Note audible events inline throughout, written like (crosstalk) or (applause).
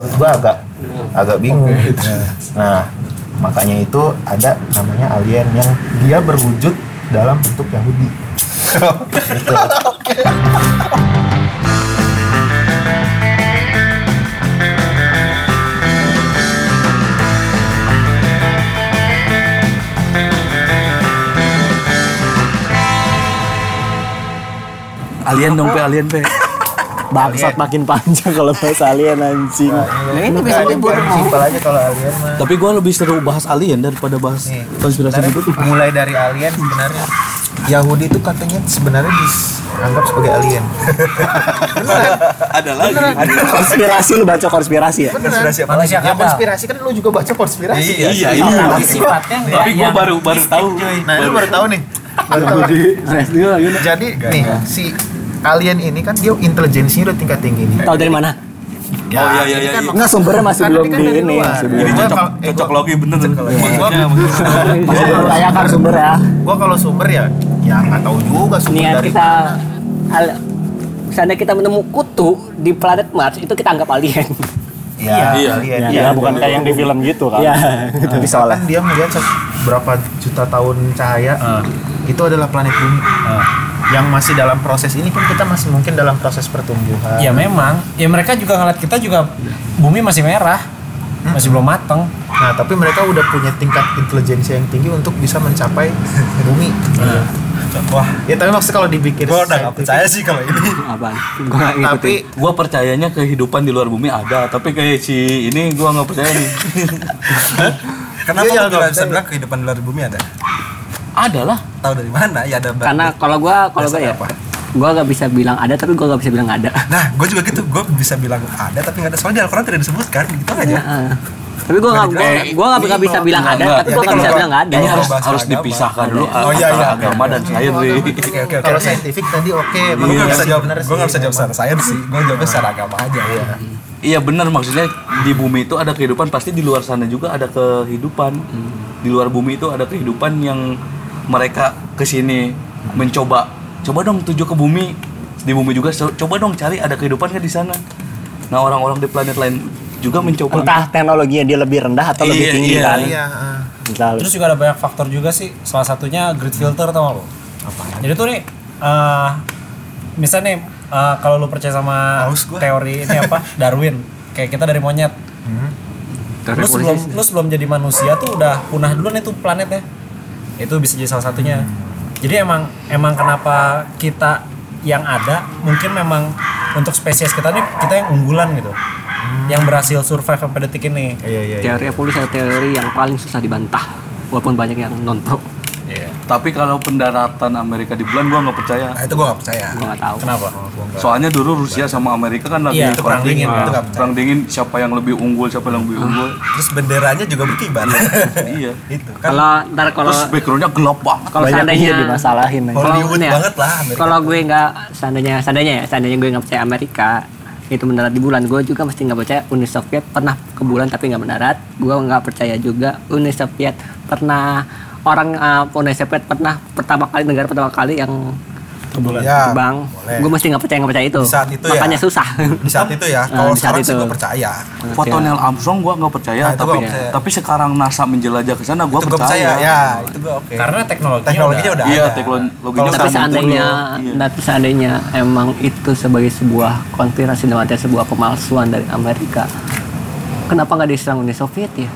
menurut gua agak agak bingung nah makanya itu ada namanya alien yang dia berwujud dalam bentuk Yahudi gitu. Alien dong, pe, alien, pe. Bangsat makin panjang kalau bahas alien anjing. nah ini bisa libur simpel aja kalau alien mah Tapi gua lebih seru bahas alien daripada bahas Nih, konspirasi gitu. mulai dari alien sebenarnya Yahudi itu katanya sebenarnya dianggap sebagai alien Ada lagi. Konspirasi lu baca konspirasi ya? konspirasi apa ya konspirasi kan lu juga baca konspirasi Iya, iya, iya. Tapi sifatnya Tapi gua baru baru tahu. nah lu baru tahu nih baru tahu jadi nih si alien ini kan dia intelijensinya udah tingkat tinggi nih Tahu dari mana? Oh iya iya ini iya. kan iya. Enggak sumbernya masih Kan belum ini kan di ini. Ini belum. Gua cocok kalau- eh, cocok gua- logi bener. Maksudnya Masih belum tanyakan sumber ya. gua kalau sumber ya ya nggak tahu juga sumber Niat dari kita al- Seandainya kita menemu kutu di planet Mars itu kita anggap alien. ya, Iya. alien. Iya, bukan kayak yang di film gitu kan. Iya, itu Nah, soalnya. misalkan dia melihat berapa juta tahun cahaya itu adalah planet bumi yang masih dalam proses ini pun kita masih mungkin dalam proses pertumbuhan Ya memang, ya mereka juga ngeliat kita juga bumi masih merah, masih belum mateng. nah tapi mereka udah punya tingkat intelijensi yang tinggi untuk bisa mencapai (laughs) bumi wah ya tapi maksudnya kalau dipikir Gue udah gak percaya sih kalau ini. (laughs) Apaan? Gua tapi gua percayanya kehidupan di luar bumi ada, tapi kayak si ini gua nggak percaya nih. (laughs) Kenapa Iya, lu nggak tidak bisa bilang kehidupan di luar bumi ada? Ada lah. Tahu dari mana? Ya ada. Karena kalau gua kalau gua ya apa? gua gak bisa bilang ada tapi gua gak bisa bilang ada. Nah, gue juga gitu. Gue bisa bilang ada, tapi nggak ada. Soalnya di Al-Quran tidak disebutkan, gitu aja. Heeh. Tapi gua, Eh, gua nggak nggak bisa bilang ada tapi Ya, gua ini nggak bisa bilang nggak ada. Ini harus harus dipisahkan dulu Oh, iya, antara iya. agama dan sains. Oke, oke, oke. kalau saintifik tadi oke Gue nggak iya bisa sih, jawab. Gue nggak bisa jawab secara sains sih. Gue jawabnya secara agama aja. Iya. Iya benar maksudnya di bumi itu ada kehidupan pasti di luar sana juga ada kehidupan. Di luar bumi itu ada kehidupan yang mereka ke sini mencoba coba dong tuju ke bumi di bumi juga coba dong cari ada kehidupan nggak di sana. Nah orang-orang di planet lain juga mencoba. Entah teknologinya dia lebih rendah atau lebih Iya, tinggi iya, kan. iya ah. Terus juga ada banyak faktor juga sih. Salah satunya grid filter tau gak lo? Apa? Jadi tuh nih, eh misalnya nih, eh, kalau lu percaya sama teori ini apa (laughs) Darwin, kayak kita dari monyet. Lu sebelum lu sebelum jadi manusia tuh udah punah dulu nih tuh planetnya. Itu bisa jadi salah satunya. Jadi emang emang kenapa kita yang ada mungkin memang untuk spesies kita nih kita yang unggulan gitu. Yang berhasil survive sampai detik ini. iya iya iya. teori evolusi adalah teori yang paling susah dibantah walaupun banyak yang non pro Tapi kalau pendaratan Amerika di bulan gua nggak percaya. Nah, itu gue nggak percaya. gua nggak tahu Kenapa? Soalnya dulu Rusia sama Amerika kan lagi Iya, perang dingin, Nah, itu perang dingin siapa yang lebih unggul siapa yang lebih unggul. Terus benderanya juga berkibar. iya. (laughs) itu kan kalau ntar kalau Terus backgroundnya gelap banget. kalau seandainya iya dimasalahin kalau Hollywood ya, banget lah Amerika. kalau gue nggak seandainya seandainya ya seandainya gue nggak percaya Amerika itu mendarat di bulan gue juga mesti nggak percaya Uni Soviet pernah ke bulan tapi nggak mendarat gue nggak percaya juga Uni Soviet pernah orang uh, Uni Soviet pernah pertama kali negara pertama kali yang ya, terbang boleh. gue mesti nggak percaya nggak percaya itu Di saat itu ya. makanya susah Di saat itu ya. Ah, (laughs) Kalau saat sekarang sih itu. gue percaya. Foto Neil Armstrong gua nggak percaya, Nah, tapi percaya. tapi sekarang NASA menjelajah ke sana gua itu gue percaya. percaya. Ya, itu gue oke. Karena teknologinya, teknologinya udah, Iya, ada. teknologinya tapi seandainya. Iya. tapi seandainya emang itu sebagai sebuah konspirasi dan sebuah pemalsuan dari Amerika kenapa nggak diserang Uni Soviet ya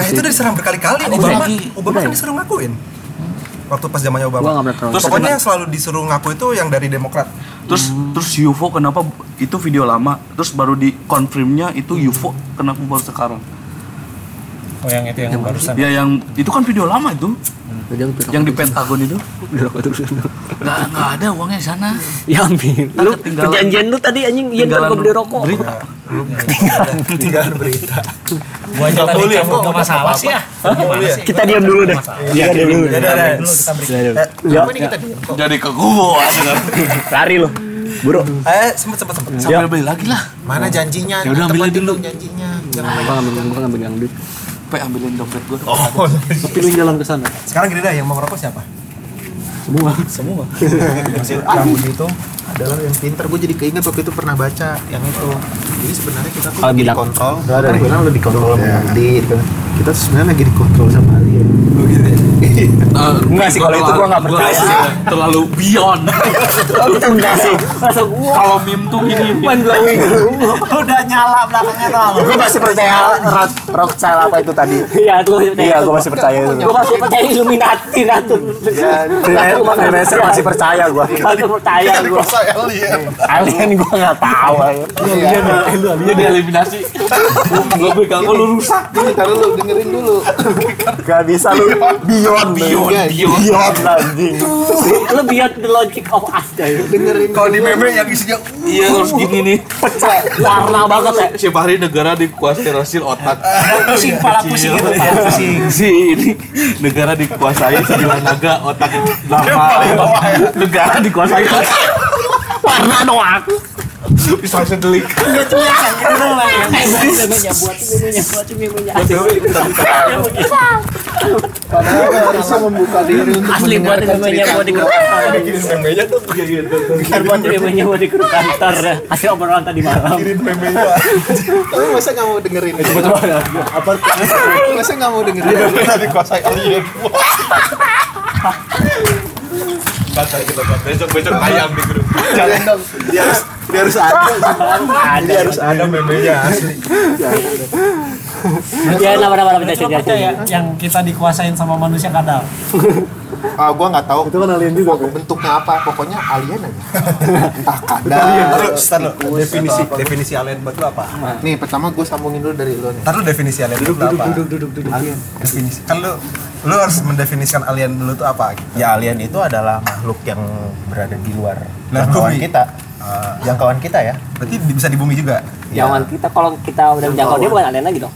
Eh itu udah diserang berkali-kali. Obama. Obama Udah kan ya? disuruh ngakuin. Waktu pas zamannya Obama. Terus Pokoknya yang selalu disuruh ngaku itu yang dari Demokrat. Terus terus UFO kenapa itu video lama, terus baru di confirmnya itu UFO kenapa baru sekarang? Oh yang itu yang barusan. Ya yang itu kan video lama itu, udah, yang di Pentagon itu. Nggak ada uangnya di sana. ya ambil lu ketinggalan- perjanjian lu tadi anjing iya gua beli rokok Berita. Tinggal berita. Gua aja tadi cabut nggak masalah sih ya. Kita diam dulu deh. Iya diam dulu. Kita break. kita Jadi ke gua (laughs) lari lu. Buru. Eh, sempet sempet sempet. sambil beli lagi lah. mana janjinya? Ya udah, ambil dulu. janjinya. Jangan gua ngambil yang duit? Pe ambilin dompet gua. Oh, tapi lu jalan ke sana. Sekarang gini dah yang mau ngerokok siapa? Semua. Semua. Maksud Yahudi itu adalah yang pinter. Gue jadi keinget waktu itu pernah baca yang itu. Jadi sebenarnya kita tuh lagi dikontrol. Kan bilang lo dikontrol sama gitu kan. kita sebenarnya lagi dikontrol sama alien enggak sih kalau itu gua nggak percaya. terlalu beyond. Enggak sih. Masa gua kalau meme tuh gini. Blowing udah nyala belakangnya tuh gue masih percaya rock rock apa itu tadi? Iya percaya. Iya, gua masih percaya itu. gue masih percaya Illuminati Ratu Freelancer masih percaya gua. masih percaya gue alien. Gue nggak tahu. Aja. dia dieliminasi gue pegang lu rusak. Ntar lu dengerin dulu. Gak bisa lu beyond beyond beyond beyond. Anjing. lu beyond the logic of us guys dengerin Kalau di meme yang isinya iya terus gini nih. Warna banget ya siapa hari negara dikuasai rasil otak? Pusing pala pusing pusing. Si ini. Negara dikuasai sembilan naga otak lama. Negara dikuasai warna doang bisa sedelik memenya buat memenya buat memenya bisa membuka diri untuk asli buat memenya buat di memenya tuh buat memenya buat di grup kantor hasil obrolan tadi malam tapi masa nggak mau dengerin apa masa nggak mau dengerin kita dikuasai alien. Baca kita besok besok ayam di grup. jangan dong dia harus dia harus ada. Ada harus ada memenya asli ya nama nama nama yang kita dikuasain sama manusia kadal. Ah gua nggak tahu. Itu kan alien juga. Pe. bentuknya apa? Pokoknya alien aja. Entah (laughs) kadal. Definisi definisi alien buat lu apa? nih pertama gue sambungin dulu dari lu nih. Taruh definisi alien duduk, duduk, duduk, duduk, duduk, Alien. Definisi. Kan lu lu harus mendefinisikan alien dulu tuh apa? ya alien itu adalah makhluk yang berada di luar jangkauan kita Ah, jangkauan kita ya. Berarti bisa di bumi juga. jangan kita kalau kita udah menjangkau dia bukan alien lagi dong.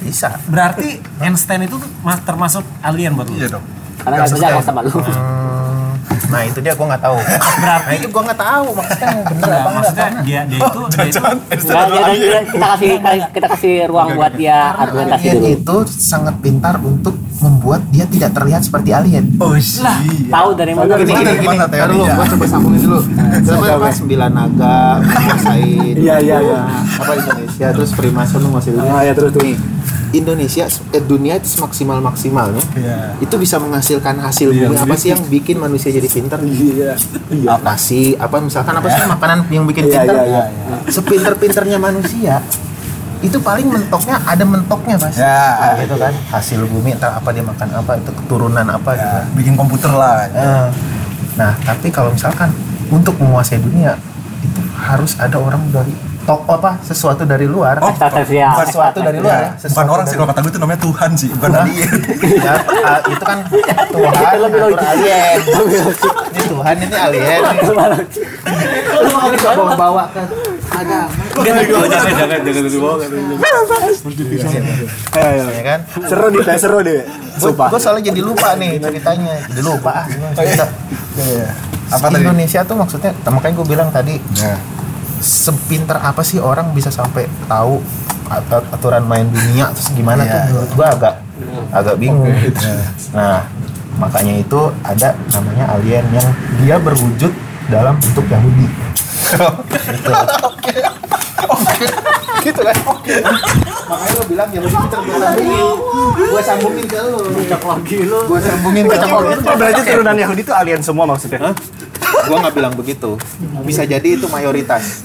Bisa. Berarti Einstein itu mas- termasuk alien buat lu? Iya dong. karena nggak berjangkau sama lu. Hmm, nah itu dia gue nggak tahu. Nah itu gue nggak tahu maksudnya bener Enggak, apa enggak maksudnya dia dia itu dia itu Nggak, dia- dia- kita kasih kita kasih ruang buat dia argumentasi dulu. itu sangat pintar untuk membuat dia tidak terlihat seperti alien. Oh lah. tahu dari mana gini gini Dari gini dulu teorinya? gue coba sambungin dulu. Kenapa apa? Sembilan naga menguasai Iya, iya, iya. apa Indonesia? Terus Freemason menguasai dunia Ah, ya, terus, Indonesia eh, dunia itu semaksimal maksimalnya Iya. itu bisa menghasilkan hasil Iya, bumi. Apa sih yang bikin manusia jadi pintar Iya. apa sih? Apa misalkan apa sih makanan yang bikin Iya, pintar iya, iya, sepinter-pinternya manusia itu paling mentoknya ada mentoknya mas. Ya. Nah, gitu kan. Hasil bumi entar apa dia makan apa itu keturunan apa gitu. Ya, bikin komputer lah. Eh, nah tapi kalau misalkan untuk menguasai dunia itu harus ada orang dari tok apa sesuatu dari luar. Oh, Ekstraterrestrial. bukan sesuatu dari luar ya. Bukan orang sih kalau kata gue itu namanya Tuhan sih, bukan alien. ya, ah, itu kan (laughs) Tuhan lebih ngatur logis. alien. Ini Tuhan ini alien lu mau bawa ke agama jangan jangan jangan dibawa ya kan Seru Teh, seru deh. Sumpah. gue soalnya jadi lupa nih ceritanya jadi lupa ah. Apa tadi? Indonesia tuh maksudnya makanya gue bilang tadi Ya. sepinter apa sih orang bisa sampai tahu at- aturan main dunia terus gimana Iya, tuh iya. menurut gua agak agak bingung nah makanya itu ada namanya alien yang dia berwujud dalam bentuk Yahudi gitu. (laughs) gitu kan makanya lo bilang Yahudi pinter gua sambungin. Gua sambungin ke lo lagi lo gua sambungin ke lo Oh, berarti turunan Yahudi itu alien semua maksudnya? gua nggak bilang begitu. Bisa jadi itu mayoritas.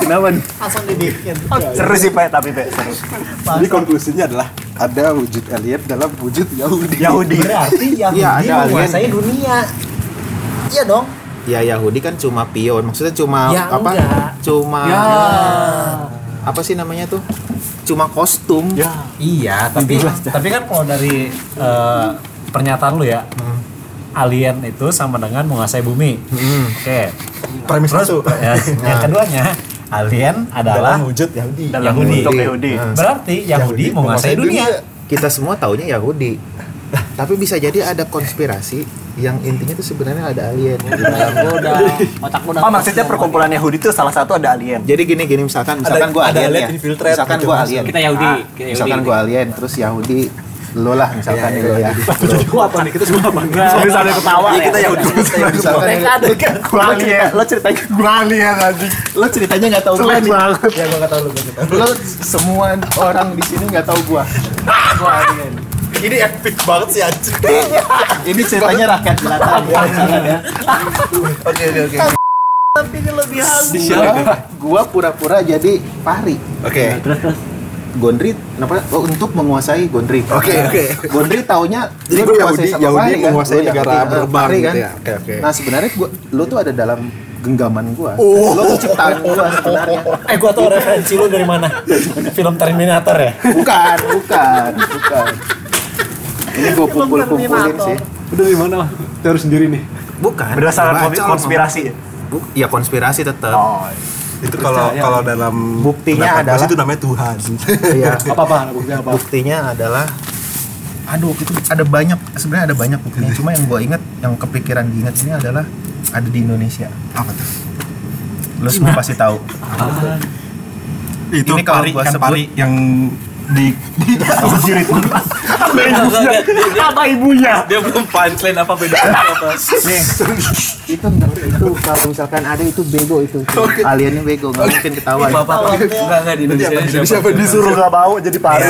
Kenapa nih? Seru sih, Pak, tapi Pak, seru. Jadi konklusinya adalah ada wujud alien dalam wujud Yahudi. Yahudi. berarti Yahudi Iya, ada alien. menguasai dunia. Iya dong Ya Yahudi kan cuma pion, maksudnya cuma Ya, apa? enggak. Cuma ya apa sih namanya tuh? Cuma kostum. Ya. iya tapi tapi kan kalau dari eh, pernyataan lu ya alien itu sama dengan menguasai bumi oke Premis terus satu. ya, yang keduanya alien adalah Dalam wujud Yahudi. Dalam Yahudi. Yahudi. Nah, berarti Yahudi menguasai dunia kita semua taunya Yahudi. Tapi bisa jadi ada konspirasi yang intinya tuh sebenarnya ada alien di dalam. udah otak udah Oh, maksudnya perkumpulan Yahudi itu salah satu ada alien. Jadi gini gini misalkan misalkan gua ada alien alien ya. Misalkan gitu gua maksudnya. alien. kita Yahudi Ah, kita Misalkan Yahudi gua alien terus Yahudi lo lah misalkan nih lo ya Gua apa nih? Kita semua apa? Misalnya ketawa ya. kita Yahudi misalkan Gua lihat. Lo ceritanya gua anjing lo ceritanya nggak tahu gua nih ya gua nggak tahu tahu lo semua orang di sini nggak tahu gua gua anjing ini epic banget sih anjing. (laughs) Ini ceritanya rakyat jelata. Ya oke oke. Oke gua, gua pura-pura jadi Fahri. Oke. Gondri kenapa? Oh, untuk menguasai Gondri. Oke, oke. Gondri taunya Jadi dikuasai Yahudi- sama Yahudi Fahri kan? menguasai Lu negara Yahudi, berkembang Fahri kan? gitu ya. Oke, oke. nah sebenarnya gua lu tuh ada dalam genggaman gua. Oh. lu tuh ciptaan gua sebenarnya. Eh gua tahu referensi lu dari mana? Film Terminator ya? Bukan bukan bukan ini gua kumpul kumpulin sih. Udah di mana? Kita harus sendiri nih. bukan. Berdasarkan Baca konspirasi. Bu- ya konspirasi tetap Oh. itu kalau kalau dalam Buktinya adalah- itu namanya Tuhan. Iya. (laughs) Apa apa? Buktinya apa? buktinya adalah aduh itu ada banyak sebenarnya ada banyak buktinya. Cuma yang gua inget yang kepikiran diingat ini adalah ada di Indonesia. Apa tuh? Lu semua pasti tahu. Itu Ini kalau pari gua kan sebut- pari yang di enggak, dia, dia, Apa ibunya? dia belum punchline apa bedanya apa nih. itu itu kalau misalkan ada itu bego itu. Aliennya bego nggak mungkin ketahuan. Bapak enggak enggak di Indonesia, siapa disuruh nggak mau jadi pari.